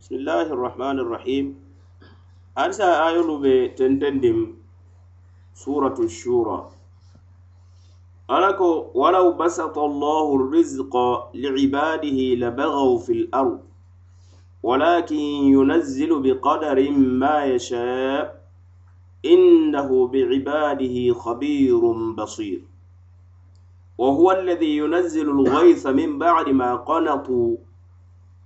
بسم الله الرحمن الرحيم. أنسى آيول بتندم سورة الشورى. قالك ولو بسط الله الرزق لعباده لبغوا في الأرض ولكن ينزل بقدر ما يشاء إنه بعباده خبير بصير. وهو الذي ينزل الغيث من بعد ما قنطوا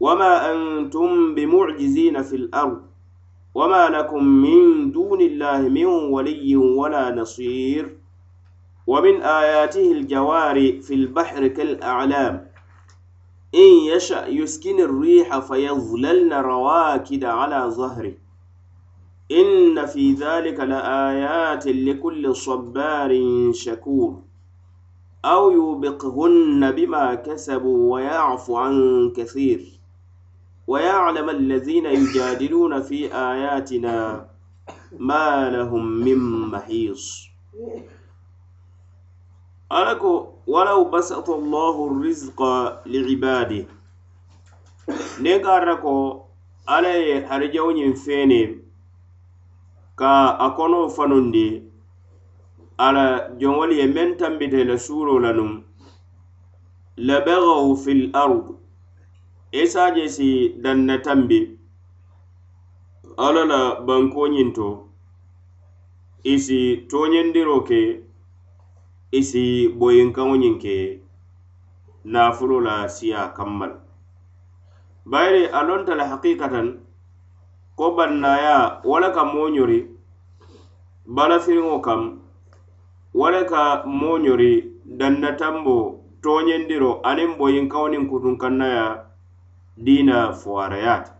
وما أنتم بمعجزين في الأرض وما لكم من دون الله من ولي ولا نصير ومن آياته الجوار في البحر كالأعلام إن يشأ يسكن الريح فيظللن رواكد على ظهره إن في ذلك لآيات لكل صبار شكور أو يوبقهن بما كسبوا ويعفو عن كثير ويعلم الذين يجادلون في آياتنا ما لهم من محيص ألكو ولو بسط الله الرزق لعباده نيغاركو علي هرجوني فيني ka a kono fanundi ala joŋol ye meŋ tambita la suuro la num labagaw fil ard isaje si danna tambi. Alla la bankoñiŋ to isi toñendiro ke. Isi si boyinkaŋo ñiŋ ke nafulo la siya kammal. Bayiri a lonta la hakikatan. Ko bannaya wala ka moo ñori balafiriŋo kam. Wala ka moo ñori danna tambo toñendiro aniŋ boyinkaŋo niŋ kutunkaŋ dina fuwarayaata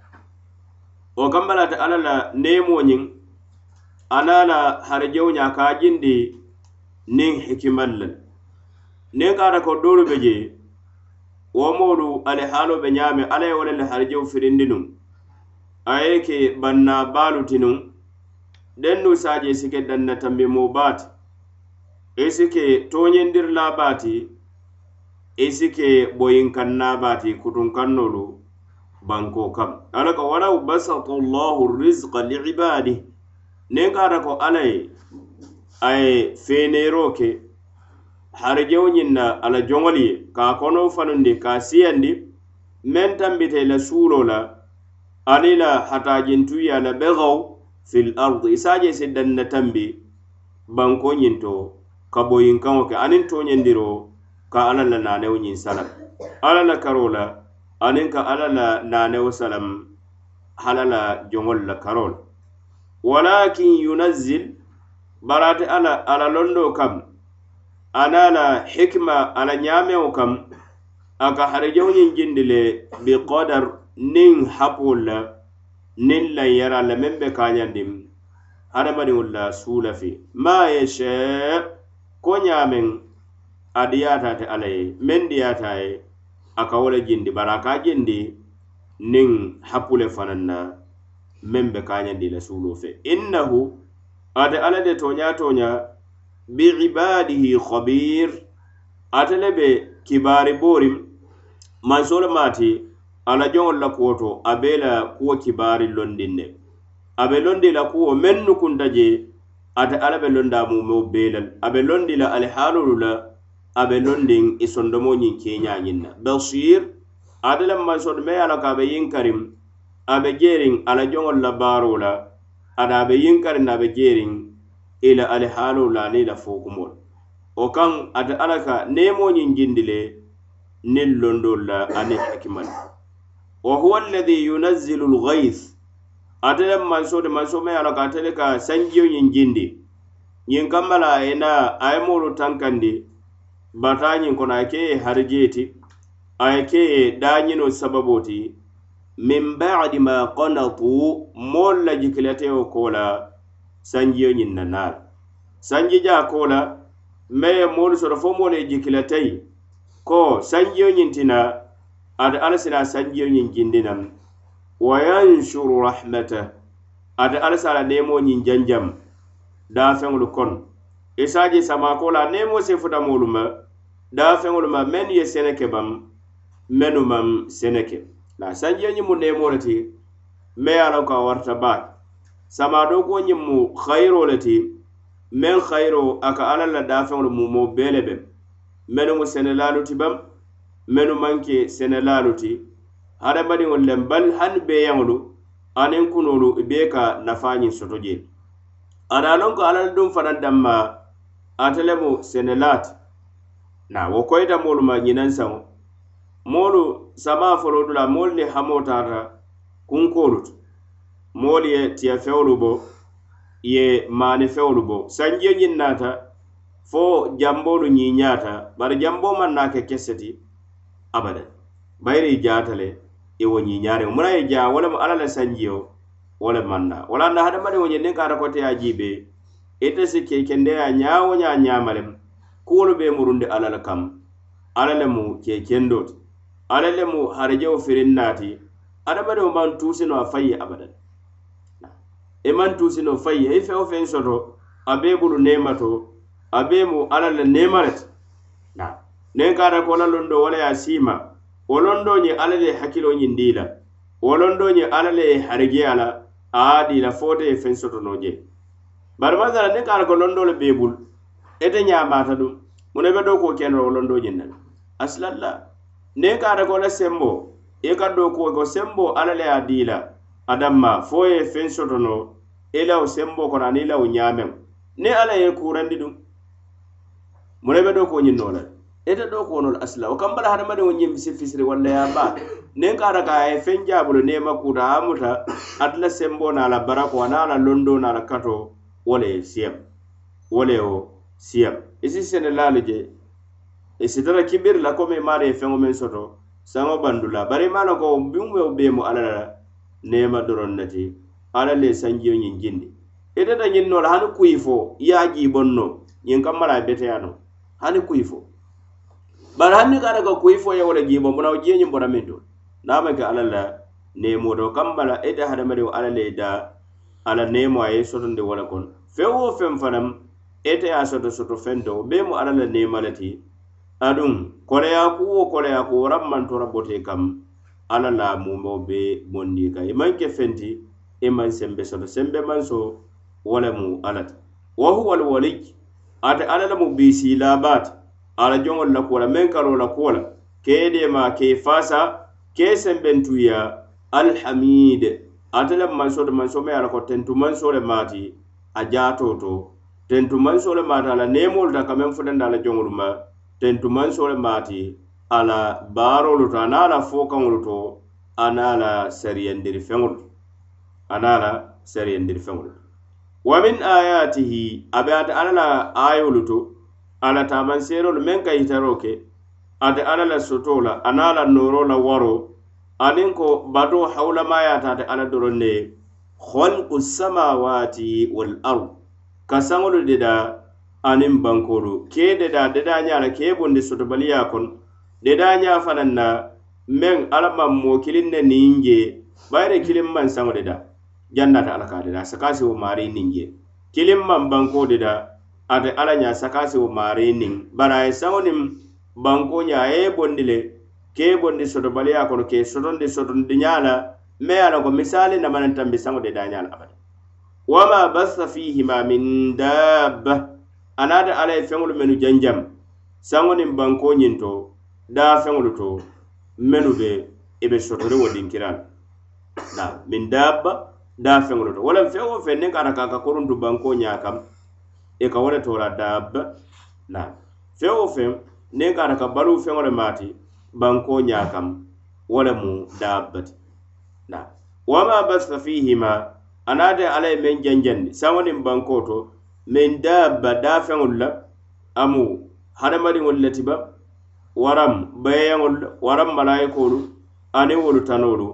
wo kambalata alla la neemoo ana la harijewoña ka jindi niŋ hikimal le niŋ kata ko doolu be je wo moolu ali haalo be ñaame alla ye wo le le harijewo firindi nuŋ a ye ke banna baalu ti nuŋ dennu saaje si ke danna tambimoo e baati e i si ke tooñindirilaa baati i si ke boyinkanna baati kutunkannoolu banko kam. Ala ko walaw basata llahu rizqa liibadih nen kata ko alla ye a ye feeneero ke harijewo ñinna ala joŋol ye ka kono fanundi ka siyandi men tambite la suulo la ani la hatajintuya la begaw fil ardi. Isaje si danna tambi banko ñinto ka boyinkaŋo ke aniŋ toñendiro ka alla la nanewo ñiŋ sala alla la karo la aniŋ ka alla la naanewo salam hala la joŋol la karol. Walakin yunazzil barate alla ala londo kam ana la hikima ala ñaamewo kam a ka harijawo ñiŋ jindi le biqadar niŋ hapol la niŋ lanyara la meŋ be kañandiŋ hadamadiŋolu la suula fi. Ma yesha ko ñaameŋ a diyaata te alla ye meŋ diyaata ye a ka wo le jindi bari a ka a jendi niŋ hapu le fanaŋ na meŋ be ka ñandi la suulo fe. Innahu ate alla de toña toña bi ibadihi khabir ate le be kibaari boorim mansoo le maati ala joŋol la kuwo to a be la kuwo kibaari londin ne a be londi la kuwo meŋ nukunta je ate alla be londa mumeo bee la a be londi la alihaalolu la abe nondiŋ i e sondomoñiŋ keñañiŋ na. Basir ate lemu masoto me ye a la ko a be yinkariŋ a be jeeriŋ ala joŋol la baaroo la ada a be yinkariŋ a be jeeriŋ i la alihaaloo la aniŋ i la fookumol wo kaŋ ate ala ka neemoñiŋ jindi le niŋ londool la aniŋ hakimal wa huwa alladhi yunazzilu lgayth atele lemu mansote manso me ala ka atele ka sanjiyo ñiŋ jindi ñiŋ kamma la e a ye tankandi batañiŋ kono a ke ye harijee ti a ye ke ye daañinoo ti min ba'di ma qanatu moolu la jikilatewo koo la sanjiyo ñiŋ na naa la sanjijaa koo la me ye moolu soto fo moolu ye jikilateyi ko sanjiyo ñiŋ tina ada alla sina sanjiyo ñiŋ jindi naŋ wa yanshuru rahmata ate alla si a la neemoo ñiŋ janjam daafeŋolu kono isaaji e samaako la neemoo se futa moolu ma daafeŋolu ma mennu ye sene ke bam mennu maŋ sene ke la sanjiya ñiŋ mu neemoo le ti me ye a loŋ ko a warata baake samaadookuwo ñiŋ mu hayiroo le ti meŋ hayiroo a ka alla la daafeŋolu mumo bee le be mennu mu senelaalu ti bam mennu maŋ ke senelaalu ti. Hadamadiŋolu lem bali hani beeyaŋolu aniŋ kunoolu i bee ka nafaa ñiŋ soto je jee a loŋ ko alla la duŋ fanaŋ danma ate le mu senelaa ti na wo koyita moolu ma ñinaŋ saŋo. Moolu samaa folo dula moolu ni hamoo taata kunkoolu to. Moolu ye tiya fewolu bo ye maani fewolu bo. Sanjio ñiŋ naata fo jamboolu ñiiñaata bari jamboo maŋ naa ke kese ti abada bayiri i jaata le i wo ñiiñaariŋo muna ye jaa wo lemu alla le sanjio wo le maŋ naa wala na hadamadiŋo ñiŋ niŋ ka ata ko te ite si ke kendeya ñaa wo ñaa ñaama lemu kuwolu be murundi alla le kam alla le mu kekendo ti alla le mu harajewo firin naati adamadiŋo maŋ tuusino a fayi abadan. E I maŋ tuusino fayi i feŋ feŋ soto a bee bulu neema to a bee mu alla le neema le ti niŋ ka ko la londo wo le ye a siima wo londo ñe alla le ye hakkiloo ñiŋ dii la wo londo ñe alla le ye harijeya la a ye a dii la fo te ye feŋ soto noo je. Bari masala niŋ ka ko londo le bee bulu ite ñamata ɗum. Muna be doo kuwo kenora wolondoo ñiŋ ne la asilalla niŋ ka ate ko la sembo i ka doo kuwo ko sembo alla le ye a dii la adamma fo ye feŋ soto no i la wo sembo kono aniŋ i la wo ñaameŋ niŋ alla ye kurandi ɗum. Muna be doo kuwo ñiŋ noo la ite doo kuwo no la asila wo kambala hadamadiŋo ñiŋ si fisiri walla ye a baa niŋ ka ata ka a ye feŋ jaabulo niŋ ma kuuta a muta ate la sembo niŋ la barako aniŋ a la londoo niŋ la kato wo le ye siyem wo le wo siyam. I si sene laalu je e i sitara kibiri la komi maari ye e feŋo meŋ soto saŋo bandu la. Bari maa maŋ ko miŋ wo bee mu alla la neema doroŋ ne ti. Alla le sanjiyo ñiŋ jindi. E Itata ñiŋ noo la hani kuyi fo i ye a jiibon no ñiŋ kamma la a beteya no hani kuyi fo. Bari hani ka ata daga kuyi fo ye wo le jiiboŋ buna wo jiyo ñiŋ bota miŋ to. Niŋ ma ke alla la neemo to kamma la ite hadamadiŋo alla le da alla neemo a ye sotondi wo le kono. Feŋ wo feŋ fanaŋ ete ye a soto soto fento wo bee mu alla la neema le ti aduŋ koleyaa ku wo koleyaa ku wora mantora bote kam alla la mumo be bondi ka i maŋ ke fenti e i maŋ sembe soto sembe maŋ so wo le mu alla ti wa huwa alwaliy ate alla la mu biisii laabaati ala joŋol la kuwo la meŋ karoo la kuwo la ke ye deema ke fasa faasa ke ye sembentuya alhamid ate le manso to manso me ala ko tentu manso le maati a jaatoo to tentu mansoo le maati a la neemoolu ta ka meŋ futandi la joŋolu ma tentu mansoo le maati a la baarolu to a niŋ a la fookaŋolu to a niŋ a la sariyandiri feŋolu to a sariyandiri feŋolu wa min ayatihi a be ate alla la ayolu to a la taamanseerolu meŋ ka yitaroo ke ate alla la sotoo la a niŋ a la nooroo la waroo aniŋ ko batoo hawulamaayaata ate alla doroŋ ne ye halqu samawati wal ard. kasaŋolu de da aniŋ bankoolu ke deda dedañaa la ke bondi sotobaliya kono dedañaa fanaŋ na meŋ alla maŋ moo kiliŋ ne niŋ je bayire kiliŋ maŋ saŋo deda jannata alla ka deda sakasi wo maari niŋ je kiliŋ maŋ banko deda ate alla ñaa sakasi wo maari niŋ. Bari a ye saŋo niŋ banko ñaa a ye bondi le. Ke bondi sotobaliya kono ke sotondi sotondiñaa la me ye a loŋ ko misaali namanantambi saŋo dedañaa la abada. wama bassa fihima min dabba anaata alla ye feŋolu mennu janjam saŋo niŋ banko ñiŋ to daa feŋolu to mennu be i be sotori wo dinkira la min dabba daa feŋolu to. Walaŋ feŋ wo feŋ niŋ ka ata ka ka koruntu banko ñaa kam i ka wo le tora dabba na feŋ wo feŋ niŋ ka ata ka baluu feŋo le maati banko ñaa kam wo le mu dabba ti. Na wama bassa fihima anaata alla ye meŋ janjandi saŋo niŋ bankoo to meŋ daabba daafeŋolu la amu hadamadiŋolu le tiba waram beeyaŋolu la waram malayikoolu aniŋ wolu tanoolu.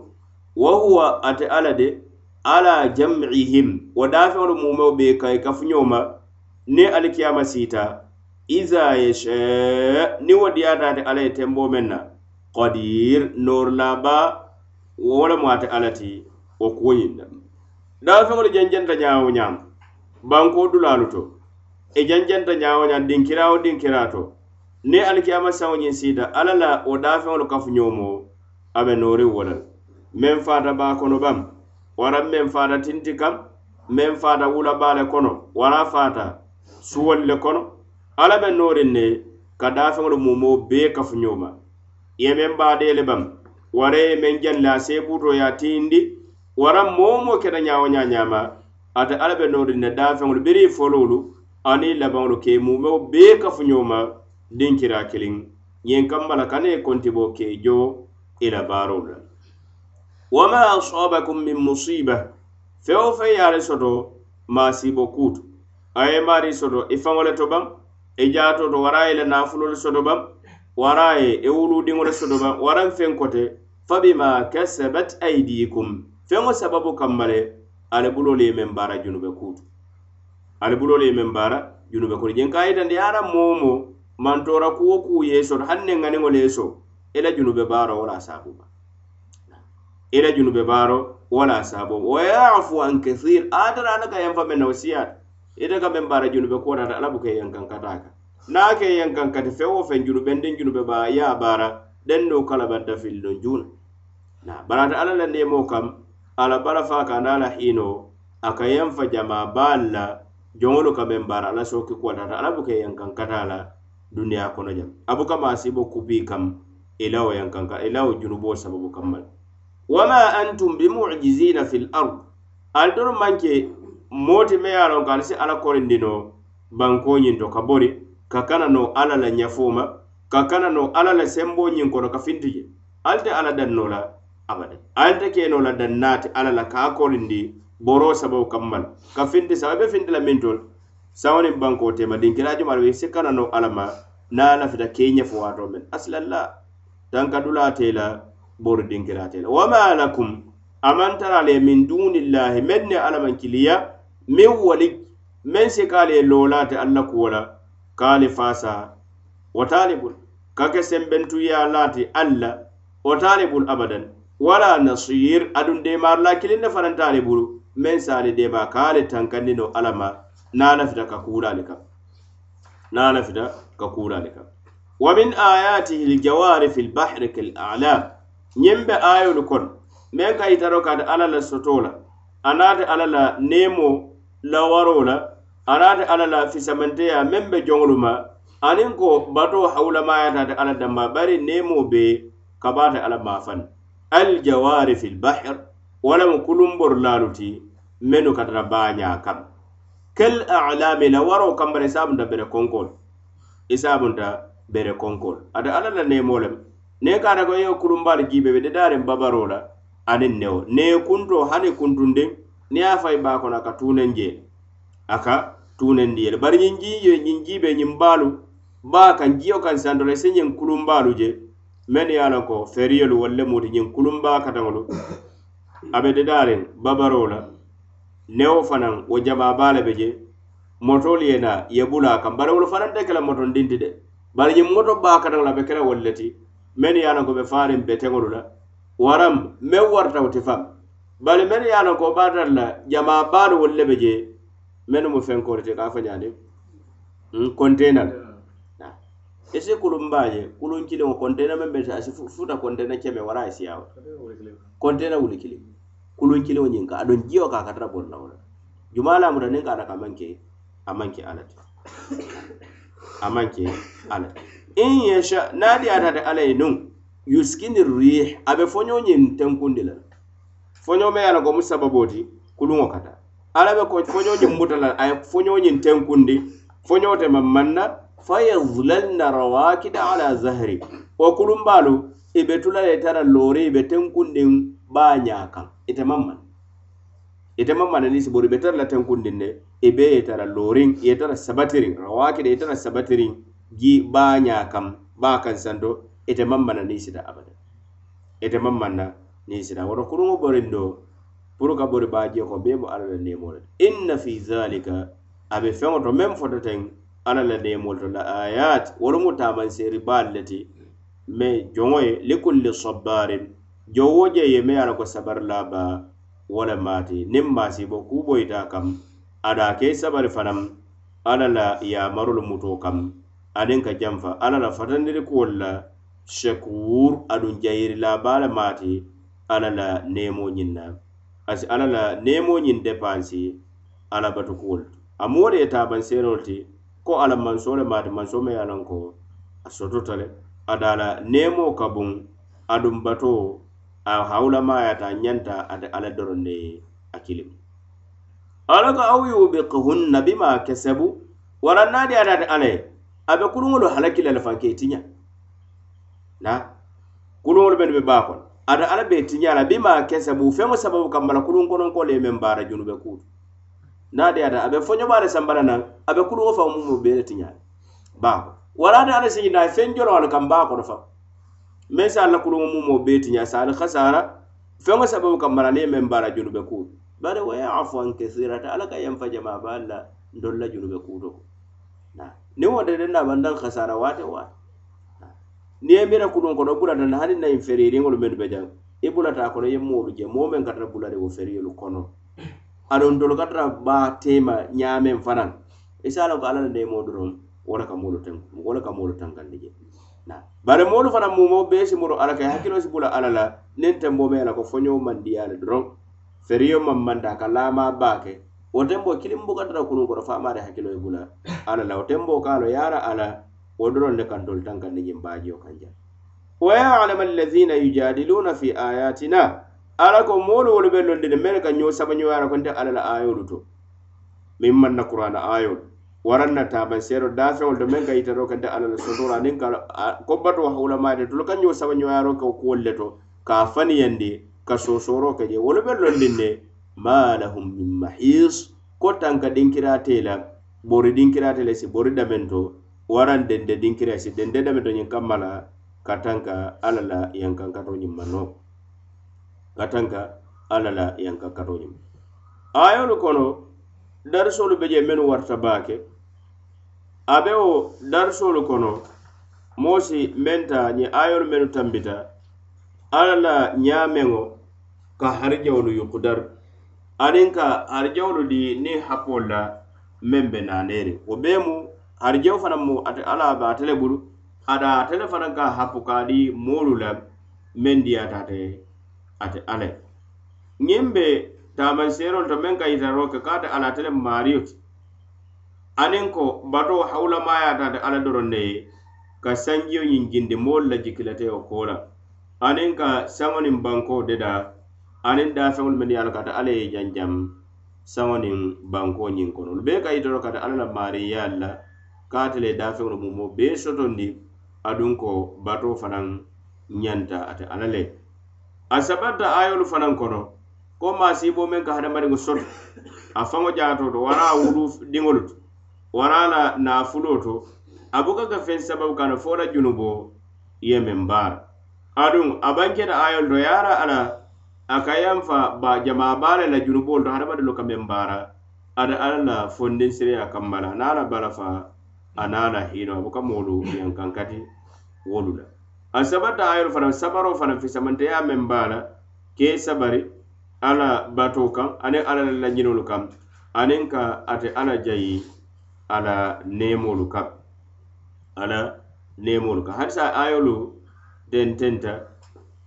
Wa huwa ate ala de ala jam'ihim wo daafeŋolu mumeo be ka i kafuñoo ma niŋ alikiyama siita. Iza yasha ni wo diyaata ate alla ye temboo meŋ na qadir noorulaba wo lemu ate ala ti wo kuwo ñiŋ daa feŋolu e janjanta ñaawo ñaam banko dulaalu to. E janjanta ñaawo ñaam dinkirawo dinkiraa to ni alikiyama saŋo ñiŋ siita alla la wo daafeŋolu kafuñoo mo a be nooriŋ wo la meŋ faata baa kono bam waraŋ meŋ faata tinti kam meŋ faata wula baa le kono wara faata suwolu le kono. Alla be nooriŋ ne ka daafeŋolu mumoo bee kafuñooma ye meŋ baadee le bam wara ye meŋ jaŋ le a seebuutoo ye a tiindi wara moo moo keta ñawo ñaa ñaama ate alla be ne dafeŋolu biri fololu aniŋ labaŋolu ke mumeo bee kafuñoma dinkira kiliŋ. Ñiŋ kambala kana kontibo ke jo ila la baarolu la. Wama asabakum min musiba feŋ fe feŋ soto maasibo kuutu. A ye maari soto i faŋo le to baŋ i jaato to wara ye la naafulolu soto baŋ wara ye i wuluudiŋo le soto baŋ waraŋ feŋ kote fabima kasabat aidikum feŋo sababu kamma le ali bulolu ye meŋ baara junube kuutu. Ali bulolu ye meŋ baara junube kuutu. Jeŋ ka yitandi ye ara moo mo mantora kuwo ku ye soto haŋ ne ŋaniŋo le ye so i junube baaro wo la a ila junube baaro wo la a wa yafu an kathir a tara ala ka yanfa meŋ na wo siyaata ite ka meŋ baara junube kuwo tata ala ke yankankataa kaŋ niŋ a ke yankankati feŋ wo feŋ junubendiŋ junube baa ye a baara deŋ no kalabanta fililoŋ juuna na barata alla la neemoo kam ala bala fa kana la hino aka yanfa jama balla joŋolu ka meŋ baara ala soki kuwatata. Ala buke yankan kata la duniya kono jam abu kama asibo kubi kam ilawo yankanka ilawo junubo sababu kamal wama antum bimujizina fil ard. Ali doro manke moti me ye lon ko ali si ala korindino banko ñinto ka bori ka no ala la nyafuma kakana no ala la sembo ñin kono ka finti je. Ali te ala danno la abada ayata keno la dannati ala la ka kolindi boro sababu kammal. Ka finti sababe finti la mintol sawani banko tema dinkirajo mal wi sikana no alama na lafita kenya fo wato men. Aslalla tanka dula tela boro dinkira tela. Wama lakum amantara le min dunillahi menne alaman kiliya min wali men sikale lolate alla kuwola kale fasa wa talibul kake sembentu ya lati alla wa talibul abadan. wala nasir adun deemaarula kilinna fananta ali bulu men se de ba kale ali tankandi no alla ma niŋ lafita ka kuula ali kaŋ niŋ lafita ka kuula ali wa min ayatihi ljawari fi lbahri kalalam ñiŋ be ayolu kono meŋ ka yitaro kati alla la soto la anaate alla la neemo lawaro la anaate alla la fisamanteya meŋ be joŋolu ma aniŋ ko batoo hawulamayataate alla damma bari nemo be kabaate alla maafaŋ aljawari fi bahr walamu kulumboru laalu ti mennu ka tara kam. Kel alami la waro kambara isabunta bere konkol isabunta bere konkol ata ala la neemo lem ne kata ko yewo kulumbaali jibe be dedaren babaroo la aniŋ newo ne kunto hani kuntundiŋ niŋ a fay baa kono a ka tuuneŋ jee a ka bari ñin jiiyo ñin jibe ñin balu ba kan jiyo kan santo se ñin kulumbalu je men ye a loŋ ko feriyolu walla muti ñiŋ kulumba kataŋolu. A be dedaariŋ babaroo la newo fanaŋ wo jabaabaa le be je motolu ye naa ye bula a kaŋ bari wolu fanaŋ te ke la motondinti de. Bari ñiŋ moto baa kataŋo la be ke la wolu le ti. Men ye a loŋ ko be faariŋ beteŋolu la. Waraŋ meŋ warata ti faŋ. Bari men ye a loŋ ko wo la jamaa baalu wolu le be je mennu mu fenkoo le ti ka a fo ñaadiŋ hmm, kontena la. Isi kulumbaje? Kulun kiliŋo kontena meŋ be asi futa kontena keme wara ulikile siyawo kontena wuli kiliŋ kulun kiliŋo ñiŋ ka aduŋ jiyo ka katara bolu la wo la juma la muta niŋ ka ata ka maŋ ke a maŋ ke ala ti a maŋ ke ala ti in yasha nadi atata ala ye nuŋ yuskini rih a be foño ñiŋ tenkundi la foño me ye a la ko mu sababoo ti kuluŋo kata. Ala be ko foño ñiŋ muta la a ye foño ñiŋ tenkundi foño te maŋ maŋ na fayadlanna rawakida ala zahri. Wo kulumbalu be tula le tara loori be tenkundin baa ñaa kaŋ ite maŋ mane ite maŋ mane niŋ sibori be tara la tenkundin ne be ye tara looriŋ ye tara sabatiriŋ rawakida ye tara sabatiriŋ ji baa ñaa kaŋ baa kaŋ santo ite maŋ mana niŋ sita abada. Ite maŋ na ni sita woto kuruŋo boriŋ do pour ka bori baa jee ko bee mo alla la neemoo le inna fi zalika abe feŋo to meŋ foto teŋ alla la deemolu to la ayat wolu mu taamanseeri baalu le ti. Me joŋo ye likulli sabbarin jow wo je ye me ye a la ko sabari laba wo le maati niŋ maasibo kuuboyita kam ada ke sabari fanaŋ alla la yamarolu muto kam. Aniŋ ka janfa alla la fatandiri kuwolu la shakur aduŋ jayiri laba le maati alla la neemo ñiŋ na asi alla la neemo ñiŋ depansi alla batukuwolu amu wo de ye taabanseerolu ti ko ala mansoo le maati mansoo me ye a loŋ ko a sotota le. Ada a la neemoo ka buŋ aduŋ batoo a hawulamayata a e ñanta ate ala doroŋ ne ye a kilimu ala ko aw yubiqihunna bima kesebu wara naadi ada ate ala ye a be kuruŋolu halakila le fanke e tiña. Na kuruŋolu mennu be baa kono ate ala be tiña la bima kesebu feŋo sababu kambala kuruŋ kononko le ye meŋ baara junube kuutu na deyata abe fo ñomaale sambala naŋ abe kuluwo faŋ mumu bee le ti ñaami baako walaata ala sigi naa feŋ jolo ala kam baa koto faŋ meŋ se alla kuluŋo mumo bee ti ñaa saali hasara feŋo sababu ka mara meŋ baala junube kuu bari wa yafu an kasirata ala ka yanfa jamaa baa la ndolla junube kuuto ko ni wo de dede na bandaŋ hasara waate waate ni ye mira kuluŋ kono bulata hani nayin feriiriŋolu mennu be jaŋ i bulata kono ye moolu je moo meŋ ka tara bulade wo feriyolu kono. aduŋ ntolu e ka tara baa teema ñaameŋ fanaŋ i se a loŋ ko alla la deemoo doroŋ wo le ka moolu teŋ wo le ka moolu tankandi je bari moolu fanaŋ mumoo bee si muru alla ka i si bula alla la niŋ tenboo meŋ la ko foño mandiyaa le doroŋ feriyo maŋ manda ka laamaa baa ke wo tenboo kiliŋ buka tara kunuŋ koto faamaa de hakkiloo ye bula alla la wo tenboo ka a lo yaara alla wo doroŋ le ka ntolu tankandi ñiŋ baajio kaŋ jaŋ wa yalama allazina yujadiluna fi ayatina ala ko moolu wolu be londini mene ka ñoo sabañoyara konte ala la ayolu to. Miŋ maŋ na kurana ayolu waran na taban sero dafeŋol to meŋ ka yitaro kante ala la sotora aniŋ ka kobbato hawulamaade tolu ka ñoo sabañoyaro ke kuwol le to ka faniyandi ka soosoro ke je. Wolu be londin ne ma lahum min mahis ko tanka dinkirate la bori dinkirate le si bori damen to dende dinkira si dende damen ñiŋ kamma la ka tanka alla la yankankato ñiŋ ma katanka alla la yanka kato ayolu kono darisolu be je menu warta baake. Abe wo darisolu kono moosi menta meŋ ayolu menu tambita alla la ñaameŋo ka harijawolu yukudar aniŋ ka harijawolu di niŋ happolu la meŋ be naaneeri. Wo bee mu harijawo fanaŋ mu ate alla be ate le bulu. Ada ate le fanaŋ ka happu ka di moolu la meŋ diyaata ate ate alla ñiŋ be taamanseerolu to meŋ ka yitaroo ke ka ate alla ate le maariyo ti aniŋ ko bato hawulamayaata ate alla doroŋ ne ye ka sanjiyo ñiŋ jindi moolu la jikilateyo koo la aniŋ ka saŋo niŋ banko deda aniŋ daafeŋolu mennu ye a la ka ate alla ye janjam saŋo niŋ banko ñiŋ kono lu bee ka yitaroo ka ate alla la maariyaalu la ka ate le daafeŋolu mumo bee sotondi aduŋ ko bato fanaŋ ñanta ate alla le. A sabatta ayolu fanaŋ kono ko maasiiboo meŋ ka hadamadiŋo soto. A faŋo jaato to wara a wulu diŋolu to wara la naafuloo to a buka ka feŋ sababu kana fo la junubo ye meŋ baara aduŋ a banketa ayolu to yaara ala a ka yanfa ba jamaa baale la junuboolu to hadamadilo ka meŋ baara ada ala la fondin sireya kamba la ana la balafa a la hino. A buka moolu yankankati wolu la a sabata ayolu fanaŋ sabaro fanaŋ fisamanteya meŋ be la ke sabari ala bato kaŋ aniŋ alla la lañinolu kaŋ aniŋ ka ate alla jayi ala neemolu kaŋ ala neemolu kaŋ hadisa ayolu tententa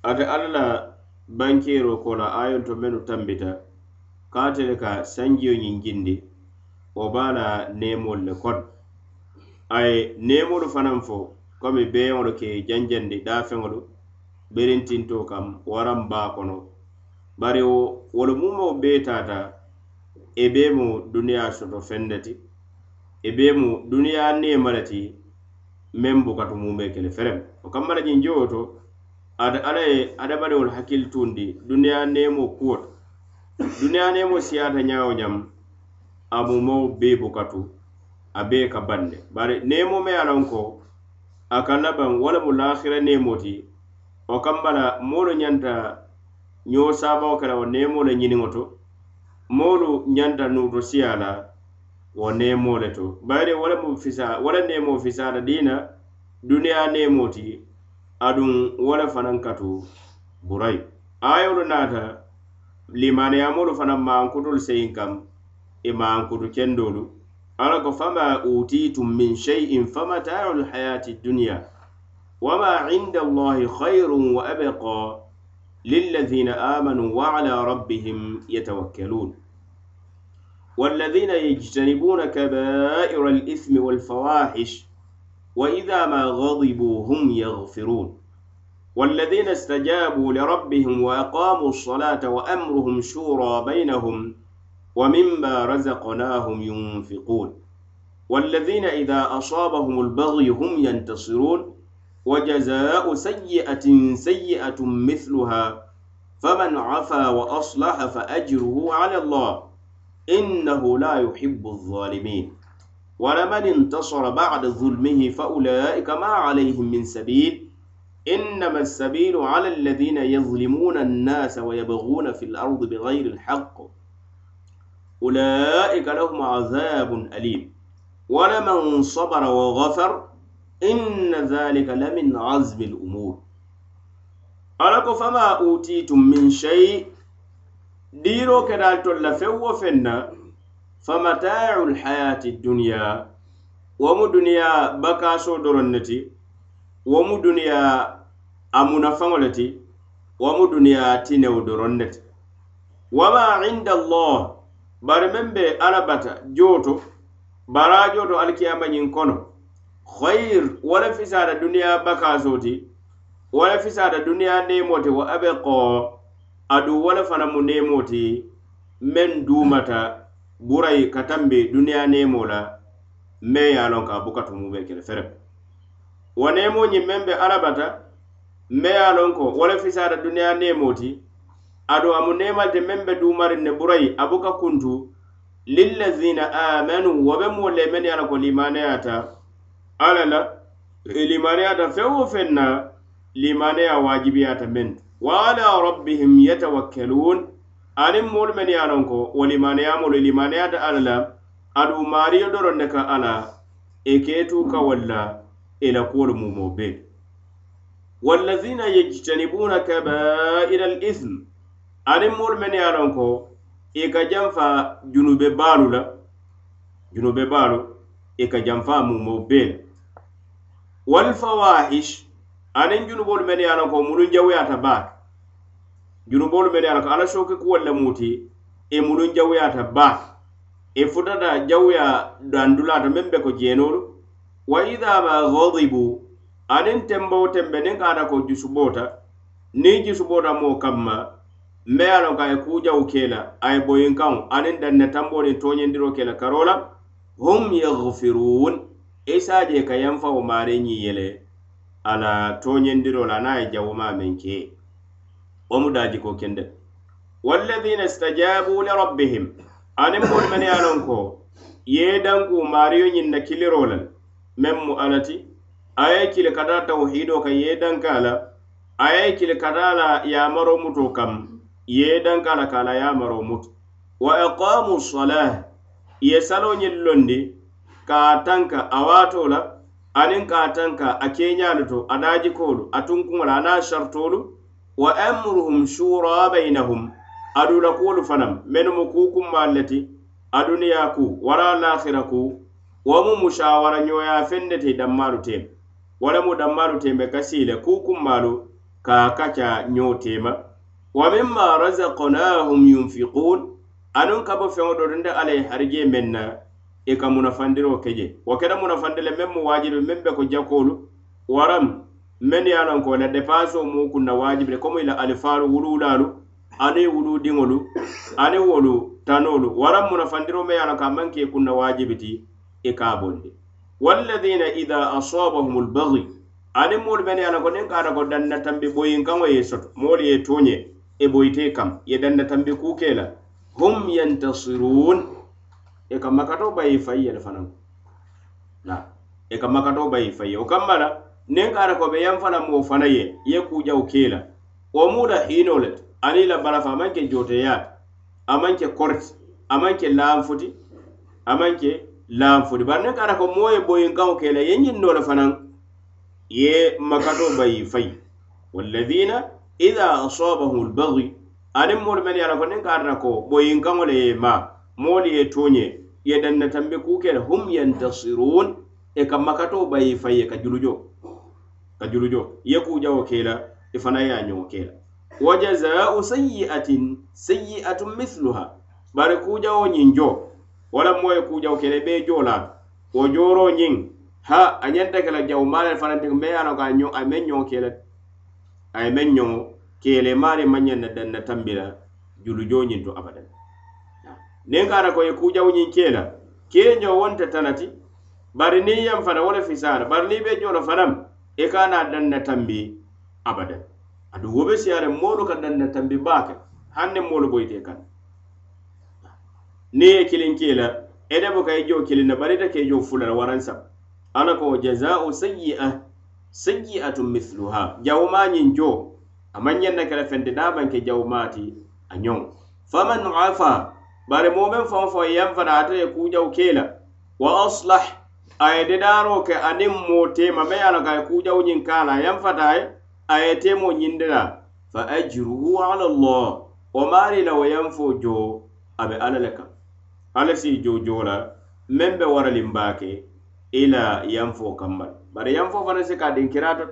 ate alla la bankero ko la ayolu to mennu tambita ka ate le ka sanjiyo ñiŋ jindi wo be a la neemolu le kono a ye neemolu fanaŋ fo komi beeŋolu ke janjandi daafeŋolu berintinto kam waran baa kono bari wolu mumo bee taata e bee mu duniyaa soto feŋ ne ti e bee mu duniyaa neema le ti meŋ bukatu mume kele ferem. O kamma la ñiŋ jowo to ada ala ye adamadiŋolu hakkili tundi duniyaa neemo kuwo to duniyaa neemo siyaata ñaa ñam a mumo bee bukatu a bee ka bande. Bari neemo me ye a loŋ ko a ka labaŋ wo le mu laahira neemo ti. Wo kamma la moolu ñanta ñoo saabaŋo kela wo neemoo le ñiniŋo to. Moolu ñanta nuuto siya la wo neemoo le to. Bayiri wo le mu fisa wo le neemoo fisaata diina duniya neemoo ti aduŋ wo le fanaŋ katu burayi. Ayolu naata limaniyamolu fanaŋ maankutul seyin kam i maankutu kendolu ala ko fama utitum min shay'in famatau lhayati dunya wama inda allahi khayrun wa abqa للذين آمنوا وعلى ربهم يتوكلون. والذين يجتنبون كبائر الإثم والفواحش وإذا ما غضبوا هم يغفرون. والذين استجابوا لربهم وأقاموا الصلاة وأمرهم شورى بينهم ومما رزقناهم ينفقون. والذين إذا أصابهم البغي هم ينتصرون. وجزاء سيئة سيئة مثلها. فمن عفا وأصلح فأجره على الله. إنه لا يحب الظالمين. ولمن انتصر بعد ظلمه فأولئك ما عليهم من سبيل. إنما السبيل على الذين يظلمون الناس ويبغون في الأرض بغير الحق. أولئك لهم عذاب أليم. ولمن صبر وغفر إن ذلك لمن عزم الأمور. ألك فما أوتيتم من شيء؟ ديرو كدال تلفو وفن فمتاع الحياة الدنيا. ومو دنيا بكاسو درنتي ومو دنيا أمنفنولتي ومو دنيا تنو درنتي وما عند الله bari meŋ be alla bata joo bara joo to alikiyama ñiŋ kono. Khayr wala fisada duniya bakaso ti wo le duniya neemo ti wo abe ko aduŋ wo le mu neemo ti meŋ duumata burayi ka tambi duniya nemo la meŋ ye lon ka bukatu mu be kele fere wa nemo ñiŋ meŋ be alla bata meŋ ye a ko wala fisada duniya neemo ti aɗo amu nemalte meŋ be dumarin ne burayi abuka kuntu lillazina amanu wo be moolu le mennu ye ko limaneyata alla la limaneyata feŋ wo feŋ na limaneya wajibiyata men. Tu wa ala rabbihim yatawakkalun. Aniŋ moolu men ye a loŋ ko wo limaneyamolu limaneyata alla la aduŋ maariyo doroŋ ne ka alla i e keetuu ka walla i la kuwolu mumo be wallazina yajtanibuna kabaira al ithm aniŋ moolu mennu ye a loŋ ko i ka janfa junube baalu la junube baalu i ka janfa mumo bee la. Walfawahish aniŋ junuboolu mennu ye a loŋ ko mulun jawuyata baake. Junuboolu mennu ye a loŋ ko alla sooke kuwolu le mu ti i mulun jawuyata baake. I futata jawuya dandulaata meŋ be ko jeenolu wa ida ma gadibu aniŋ tembo tembe niŋ ka ata ko jusuboota niŋ jusuboota moo kamma me ye a loŋ ko a ye kuujawu ke la a ye boyinkaŋo aniŋ danne tambooriŋ tooñindiro ke la karo la hum yaghfiruun e isa je ka yanfawo maari ñiŋ yele ala tooñindiro la aniŋ a ye jawumaa meŋ ke wo mu daajiko kende. Walladina istajabu li rabbihim aniŋ moolu mene ye a loŋ ko ye danku maariyo ñiŋ na kiliro la meŋ mu ala ti a ye kili ka taa tawhido kaŋ ye danka la a ye kili ka taa la yaamaro muto kam ye danka la kala yamaro muto wa aqamu salah ye salo ñin londi ka tanka a waato la aniŋ ka tanka a keñaalu to a daajikoolu a tunkuŋo la a naa sartoolu wa amruhum shura bainahum adu la kuwolu fanaŋ mennu mu kuukummaalu le ti a duniyaa ku wara lahira ku. Wo mu mushawara ñoya feŋ ne ti dammaalu mu dammaalu teema ka sii le ka kaca ñoo wa mimma razaqnahum yunfiqun. Anuŋ ka bo feŋo do dunde alla ye harije meŋ na i ka munafandiro ke je wo keta munafandi le meŋ mu waajibi meŋ be ko jakoolu waram meŋ ye a loŋ ko la depansoo mu kunna waajibi le komu i la alifaalu wuluulaalu aniŋ wuluudiŋolu aniŋ wolu tanoolu waram munafandiro meŋ ye a loŋ ko a maŋ ke i kunna waajibi ti i ka a bondi walladina ida asabahum lbagi aniŋ moolu meŋ ye a loŋ ko niŋ ka ata ko danna tambi boyinkaŋo ye soto moolu ye tooñe e boyite kam ye danna tambi kuke la hum yantasirun. E ka makato bayi fayi yele fanaŋ na e ka makato bayi fayi o kamma la niŋ ara ko be yaŋ fana moo fana ye ye kujaw ke la wo mu la hiinoo le aniŋ la balafa a maŋ ke jooteyaata amanke maŋ ke koriti a maŋ ke laanfuti a laanfuti bari niŋ ara ko moye boyinkaŋo kela ye ñinnoo le fanaŋ ye makato bayi fay والذين ida asabahu lbagi aniŋ moolu menu ye a la ko niŋ ka ata ko boyinkaŋo le ye ma moolu ye tooñe ye danna tambe kuu ke hum yantasirun e ka makatoo bayi fay ye ka julujo ka julujo. Ye kuu jawo ke la i e fana ye a ñoŋo ke la wa jazaa'u sayi'atin sayyi'atun mithluha. Bari kuu jawo ñiŋ jo wala moo ye kuu jawo ke la i be jo la wo jooroo ñiŋ ha a ñanta ke la jawu maa le fanaŋ teŋ mbe ye a loŋ ko a meŋ ñoŋo ke la a ye meŋ ñoŋo keele maari maŋ ñaŋ na danna tambi la julujo ñiŋ to abadan. Niŋ ka a ko ye kujawo ñiŋ ke la kee ñoŋ wonte tanati bari niŋ yaŋ fana wo le fisaara bari niŋ i be joo la fanaŋ i e ka naa danna tambi abadan. Adu wo be siyaariŋ moolu ka danna tambi baa ke haŋ niŋ moolu boyita i kaŋ niŋ ye kiliŋ kee la ite buka i e joo kiliŋ na bari ite ka e i fula la waraŋ saba alla ko jazaa'u sayyi'ah sayyi'atun mithluha jawmañiŋ jo a maŋ ñaŋ fende fente niŋ a maŋ faman afa bare momen meŋ fo faŋo fana ata ye kuujaw ke wa aslah a ye dedaaroo ke aniŋ moo teema meŋ ye a loŋ ko e a ye kuujaw fata ye a ye teemoo ñindira fa ajruhu ala llah wo maari la wo yan fo jo a be alla le kaŋ alla si jo la meŋ be waraliŋ baa ke ila yan fo kamma bari yan fo fanaŋ si ka a dinkiraato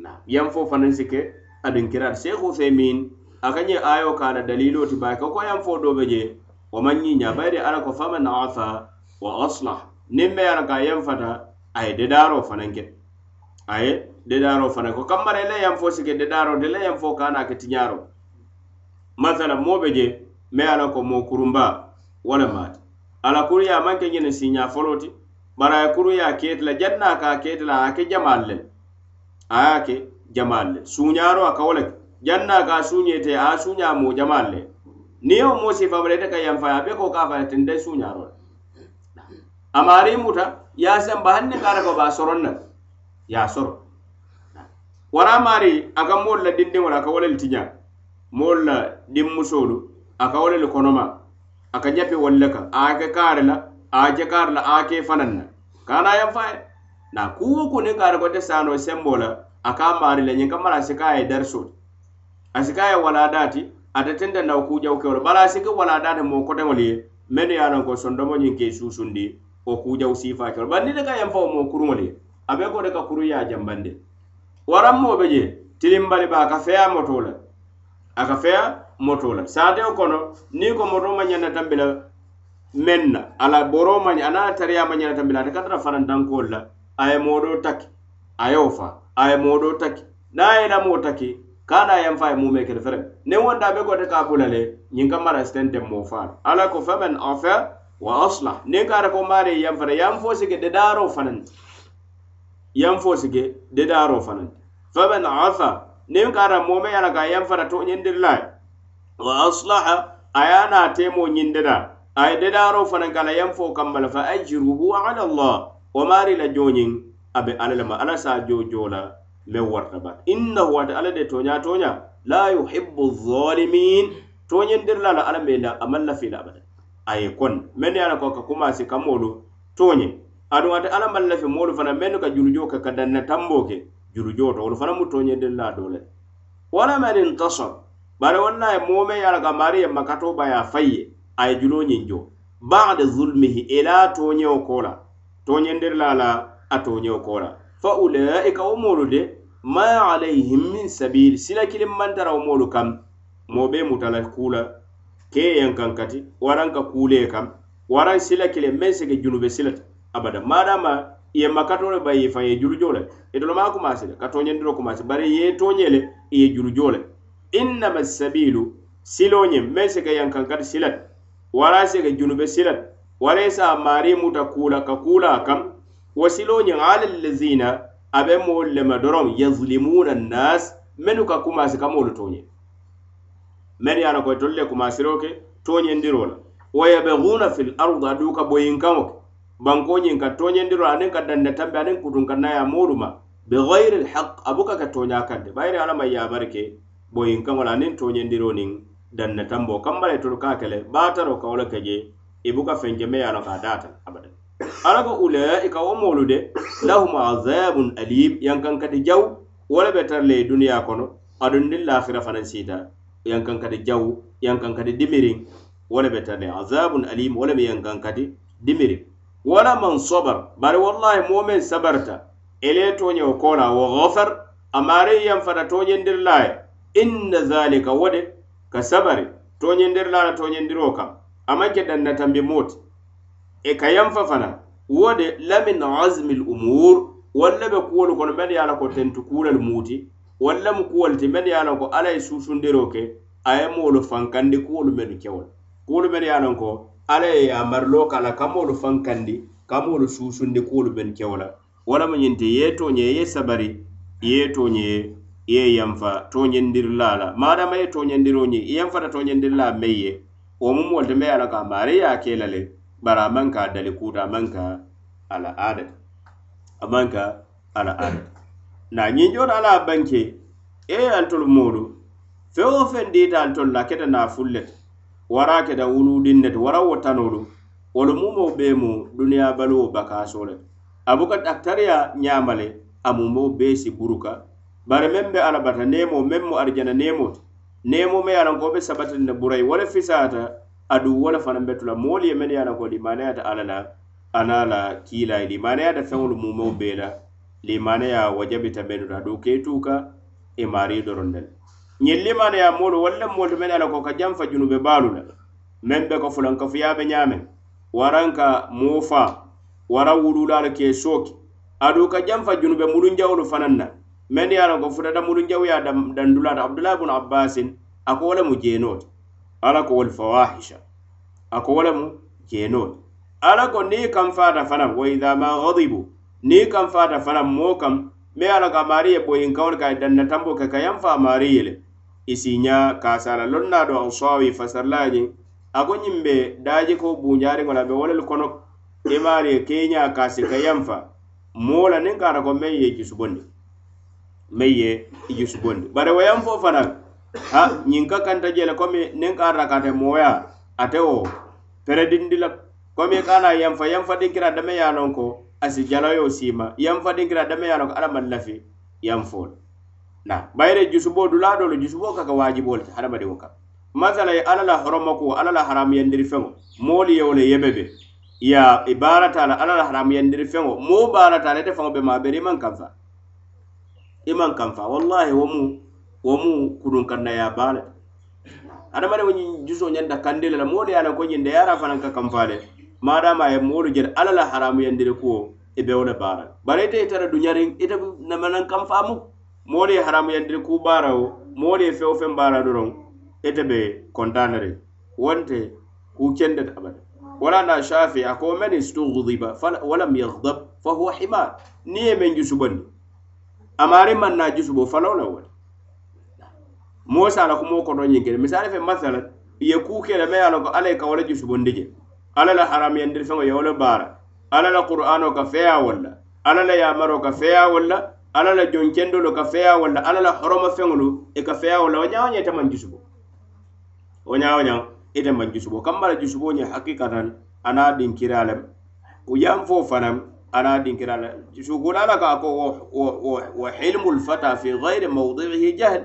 na yanfo fanaŋ si ke a dinkiraato seekhu femin a ka ñe ayo ka a la daliloo ti baake ko yan fo do be je wo maŋ ñiiña bayiri ala ko faman afa wa aslah niŋ be ye ka yan fata a ye dedaaroo fanaŋ ke a ye dedaaroo fana ko kammara i la yanfo si ke de te la yanfo ka a naa ke tiñaaroo masala moo be je me ala ko mo kurumba wala le ala kuriya a maŋ ke ñiniŋ siiñaa foloo kuru ya ketla janna ka ketla ake jamal le aya ke jamal le suñaro aka wala janna ka suñete a suña mo jamal le ni yo mo si famre de ka yam fa be ko ka fa tende suñaro amari muta ya sem ba hanne kara ko ba soronna ya soro wara mari aka moolu la dindiŋo la aka wo le tiña moolu la dinmusoolu aka wo le le konoma aka ñapi wolu le kaŋ a ke kaari la a jakar la a ke fanan na. Kana yan fa e? na kuwo ku ne kare ko te sano sembo la aka mari la nyin kamara sika ay darso asika ay wala dati ata tenda na ku jaw ke bala sika wala dati mo ko demoli men ya nan ko sondomo nyin ke susundi o ku jaw sifa ke bandi ka yan fa mo kurumoli abe ko de ka kuru ya jambande waran mo be je tilimbali ba ka feya moto la. Aka feya moto la. Saateo kono ni ko moto ma ñanta tambila men na ala boro mañi ana tariya mañi la tambila ate ka tara farantankool la. A modo moodoo taki a ye wo fa a ye moodoo taki. Niŋ a ye lamoo taki kana yam fa mu me kel fere ne wonda be gote ka bulale nyin kamara stente mo fa ala ko faman afa wa aslah ne kara ko mare yam fere yam fo sige de daro fanan. Yam fo sige de daro fanan. Faman afa ne kara mo me yana ga yan fara to nyin dirla wa aslaha ayana temo nyin dira ay ye dedaaroo fanaŋ kala yaŋ fo kamma le fa ajruhu ala allah. Wo maari la jooñiŋ a be alla le ma alla se a joo joo la meŋ warata bata innahu ate alla de tooñaa tooña la yuhibu zalimin. Tooñindiri la la alla maŋ la a maŋ lafii la abada a ye konna meŋ ne ye a la ko ka kumaasi ka moolu tooñe aduŋ ate alla maŋ lafi moolu fanaŋ mennu ka julujoo ka ka danna tamboo ke julujoo to wolu fanaŋ mu tooñindiri la a doo le wala man intasar bari wallahi moo meŋ ye a la ka a maari ye makatoo ba ye a fayi ye a ye juloo ñiŋ jo. Bada zulmihi i la kola ko la la a tooñeo kola fa ulaika wo moolu de ma alayhim min sabil sila kiliŋ mantara wo moolu kam moo be muta la kuu la keeyeŋ kati waraŋ ka kule kam waran sila kiliŋ men sege junube silata abada. Madama i ye makatoo le ye faŋ i ye julujoo le itolomaa e kumaasi le ka tooñendiro kumaasi bari ye tooñe le i ye julujoo le innama sabilu siloo ñiŋ meŋ yankan kati silata wala sega junube silat. Wala ye saa maari muta kuula ka kuula a kaŋ wo siloo ñiŋ ala allazina a be moolu yazlimuna annas mennu ka kumaasi ka moolu tooñe mennu ye a ko tolu le kumaasiroo ke tooñendiroo la wa fil ardi aduŋ ka boyinkaŋo banko ñiŋ ka tooñendiro aniŋ ka danda tambe aniŋ kutuŋ ka naya moolu ma bigayri lhaq a buka ka tooña kaŋ de bayiri alla maŋ yaabari ke la aniŋ tooñendiroo niŋ danne tambo. Kambala itolu ka kele bataro ka wo le ke je i buka feŋ me ye ka data abadan. Ala ko ulaika wo moolu de lahum azabun alim yankankati jaw wo le be tara le duniya kono aduŋ niŋ lahira fanaŋ siita yankankati jaw yankankati dimiriŋ wo le be tara le azabun alim wo le be yankankati dimiriŋ wala man sabar bari wallahi moo meŋ sabarta ele ye tooñewo wa ghafar gofar amaariŋ yaŋ fata tooñendiri la inna zalika wo ka sabari toñendiriraa la toñendiroo kaŋ a maŋ ke dandatambe moo ti e ka yanfa fana wo de la min azmi l umur walla be kuwolu kono men ye a la ko tentu kuulal muuti walla mu kuwol ti men ye a loŋ ko alla ye susundiro ke a ye moolu fankandi kuwolu menu kewol. Kuwolu men ye a loŋ ko alla ye yamarilo ka la ka moolu fankandi ka moolu suusundi kuwolu mennu kewola. Wala mu ñinti ye toñe ye sabari ye toñe ye yanfa toñendirla la madama ye toñendiro ñi i yanfata toñendirla mey ye wo mu moolu te meŋ ye a la ko a maari ye a ke la le bari a maŋ ka dali kuuta a maŋ ka a la a maŋ ka a la aadata naa ñiŋ joota ala a banke e ye altolu moolu feŋ wo feŋ diita altolu la keta naa ful le wara keta wuludin ne ti wara wo tanolu wolu mumo be mu duniya baluwo bakaso le a buka dakitariya ñaama le a mumo bee si buruka bari meŋ be ala bata nemo meŋ mu arijana nemo ti nemo me ye a lanko be sabatin le burayi wo le fisaata aduŋ wo le fanaŋ be tula moolu ye meŋ ye a lanko limaneyata ala la ana la kiilayi limaneyata feŋolu mumeo bee la limaneya wajabita mennu la aduŋ ke tuka i e maarii doroŋ ne le ñiŋ limaneya moolu walla moolu mennu ye a lanko ka janfa junube baalu la meŋ be ko fulankafuyaa be ñaameŋ waraŋ ka moo faa wara wululaalu ke sooki. Adu ka janfa junube mulunjawolu fanaŋ na. men ye a loŋ ko futata mulu jawuya dandulata abdulahi bunu abbasin a ko wo le mu jeenoo ti ala ko wol fawahisha a ko wo le mu jeenoo ti ala ko niŋ i kanfaata fanaŋ wa idha ma gadibu niŋ i kanfaata fanaŋ moo kaŋ me ye a loŋ ko a maari ye boyinkaŋo le ka e danna tambo ke ka yanfa fa maari ye le. I siiña ka a sala loŋ naa do awsawi fasarla je a ko ñiŋ be daaji ko buuñaariŋo la be wo le le kono i e maari ye keeña kaasi ka yanfa moo la niŋ ka ata ko meŋ ye jisubondi meŋ ye i jusubondi bari wayaŋ fo fana ha ñiŋ ka kanta je le komi niŋ ka rakate moya ate wo peredindi la komi i ka na yanfa dinkira dame ye a loŋ ko a si jalayo siima yanfadinkira dame ye a loŋ ko ala maŋ lafi yanfo le na bayire jusuboo dulaa dolu jusubo ka ka waajiboo le ti hadamadiŋo kaŋ masala ye ala la haram ko ala la haramuyandiri feŋo moolu ye wo yebebe ya ibarata baarata la alla la haramuyandiri feŋo moo baarata la ite faŋo be ma beri man maŋ kanfa iman maŋ kanfa wallahi womu womu kudun kanna ya kannaya baa le hadamadiŋo juso nyanda kandela la moolu ala ko nyinde yara fanaŋ ka kanfa le maadama a ye moolu jele alla la haramuyandiri kuwo e i be wo le baara bari ite itara duñariŋ ite namanaŋ kanfaamu moolu ye haramuyandiri kuu baara wo moolu ye feŋ feŋ baara doroŋ ite be kontaneriŋ wonte ku kendeta abada. Wala na shafi a ko man istugdiba walam yagdab fa huwa himar. Ni ye men jusubondi amare man na jusubo falaw la wala moo sa la kumoo kono ñiŋ kele misali fe masala ye ku ke la me ye a ko alla ka wala le jusubondi je alla la haramuyandiri feŋo ye wo le baara alla la qur'ano ka feya wo la alla la yamaro ka feya wo la alla la jonkendolo ka feya wo la alla la horoma feŋolu e ka feya wo la wo ñaŋ wo ñe ite maŋ jusubo wo ñaŋ wo ñaŋ ite maŋ jusubo kamma la jusuboo ñe hakikatan ana niŋ kiraa lem ku fo fanaŋ ana dinkira la sukuda la ka ko wa hilmul fata fi ghairi mawdi'ihi jahl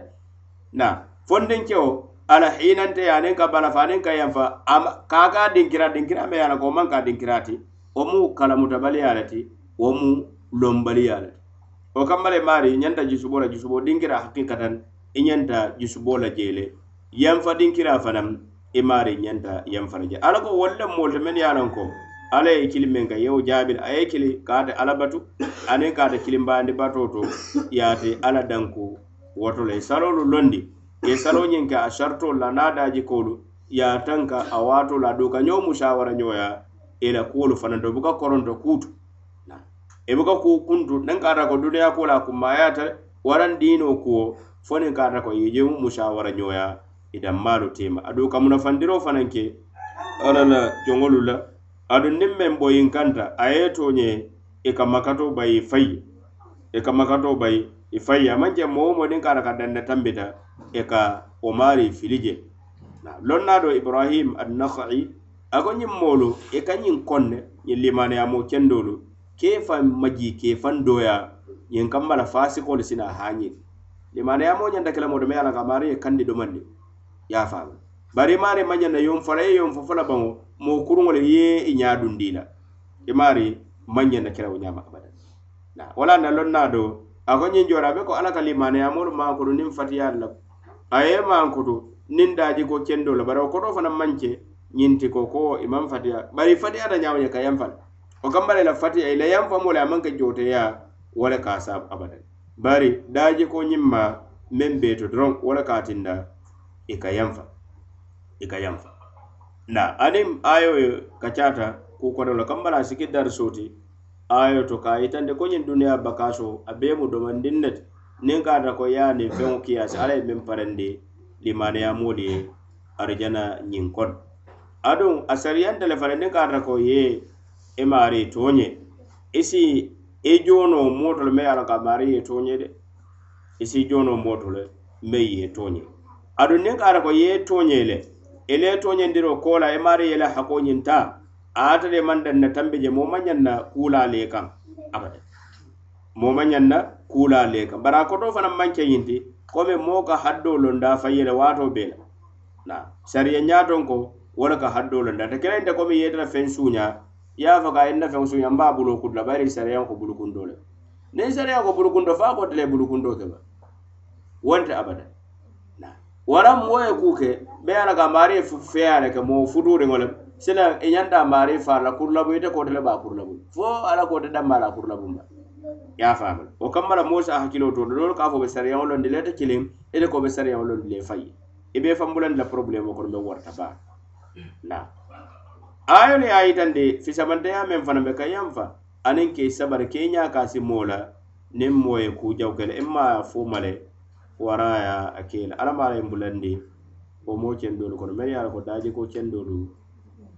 na fondin kyo ala hinan ta yanen ka bala fanin ka yanfa am ka ka dinkira dinkira me yana ko man ka dinkira ti o mu kalamuta baliya le ti o mu lombaliya le ti wo mari maari ñanta jusubo la jusubo dinkira hakinkatan i ñanta jusubo la jele yanfa dinkira fanam i maari ñanta yanfana je ala ko wolle moolu te men ye ko ala e ye kili meŋ ka yewo jaabi a ye kili ka ala batu aniŋ e ka ate kilimbaandi batoo to ye ate danku woto la i saloolu londi ye saloo ñiŋ ke a saritoolu la niŋ a daajikoolu ye a tanka a waatoo la a duka ñoo musawara ñoya i la kuwolu fanaŋ to buka koronto kuutu. I buka kuu kuntu niŋ ka ata ko duniyaa kuo la a kummayaata waraŋ diinoo kuwo fo niŋ ka ata ko ye jemu musawara ñoya i danmaalu tema. A duka munafandiroo fanaŋ ke ala la joŋolu la aduŋ niŋ meŋ boyiŋ kanta a ye to ñe i e ka makato bayi i fayi i e ka makato bayi i fayi a maŋ je moo wo moo niŋ ka a e ka danne tambita i ka wo maari fili je loŋ naa do ibrahim annahai a ko ñiŋ moolu i ka ñiŋ konne ñiŋ limaneyamo kendoolu kee faŋ maji kee faŋ dooya ñiŋ kamma la faasikoolu sina haañiri limaneyamo ñanta kilamo do me ye a la ka maari ye kandi domandi ye a faama bari maari mañaŋ na yoŋ fola ye yoŋ fo fo la baŋo moo kuruŋo le ye i e ñaa dundi la i e maari maŋ ñeŋ na kirawo ñaama abada. Wala na loŋ naa do a ko ñiŋ joora a be ko alla ka limaneya moolu maankutu niŋ fatiyaalu la a ye maankutu niŋ daaji ko kendo la bari wo koto fanaŋ maŋ ke ñiŋ ko ko i maŋ fatiya bari fatiyata ñaama ñe ka yanfa le o kambala i la fatiya i la yanfa moo le a maŋ ke jooteya wo le ka a saabu abadan bari daaji ko ñiŋ ma meŋ beeto doroŋ wo le ka tinda i ka yanfa i ka yanfa na aniŋ ayo ka kaccata kuu kono le kambala a si ke darisoo ayo to ka a ko ñiŋ duniya bakaso a bee mu domandiŋ ne ti niŋ ka ata ko ye a niŋ feŋo kiyaasi alla ye meŋ parandi limaniya moolu ye arijana ñiŋ kono aduŋ a sariyanta le fana niŋ ka ata ko ye i maari tooñe i si i joonoo mooto le meŋ ye a loŋ ko maari ye tooñe de. I si joonoo mooto le meŋ ye tooñe aduŋ niŋ ka ata ko ye tooñe le. ele ye toñendiro kola e maari ye la hako ñinta ata de man danna tambe je moo ma ñanna kuulaa le kaŋ abade. Moo ma ñanna kuulaa le kaŋ bara ko do fanaŋ maŋ ke ñinti komi mo ka haddo londa fa wato be waatoo bee la na sariya ñaaton ko wala ka haddo londa. Ta kela inte komi yeetara feŋ suuña ye a fo ka a yenna feŋ suuña n be a buloo kutu la bayiri sariyaŋ ko bulukundoo le niŋ sariyaŋ ko bulukundo fo a kotele bulukundo ke ba wonte abada waraŋ moo ye kuu ke ye a la ka maari ye feeyaa le ke moo futuuriŋo le sila e i ñanta maari faala kurulabu ite kote le be a fo ala kote damma la a kurulabumba ya a faamu o kamma la moo si to do ka fo be sariyaŋo londi le ite kilim ite ko be sariyaŋo londi le fayi. I be fambulandi la problème kono be warta ba. Na. Ayo ye a yitandi fisamanteya meŋ fana be ka yaŋ fa. Aniŋ ke sabari ke ñaa ka si moo la niŋ moo ye kuu jaw ke imma ye wara ye a kela i la alamaariŋ bulandi wo moo kendoolu kono mennu yala ko daji ko daajiko kendoolu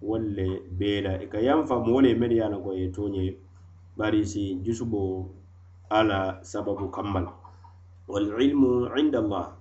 wolu le be i e ka yanfa moolu ye mennu ye a loŋ ko i ye tooñe bari si jusubo ala sababu kammal la walilmu inda allah.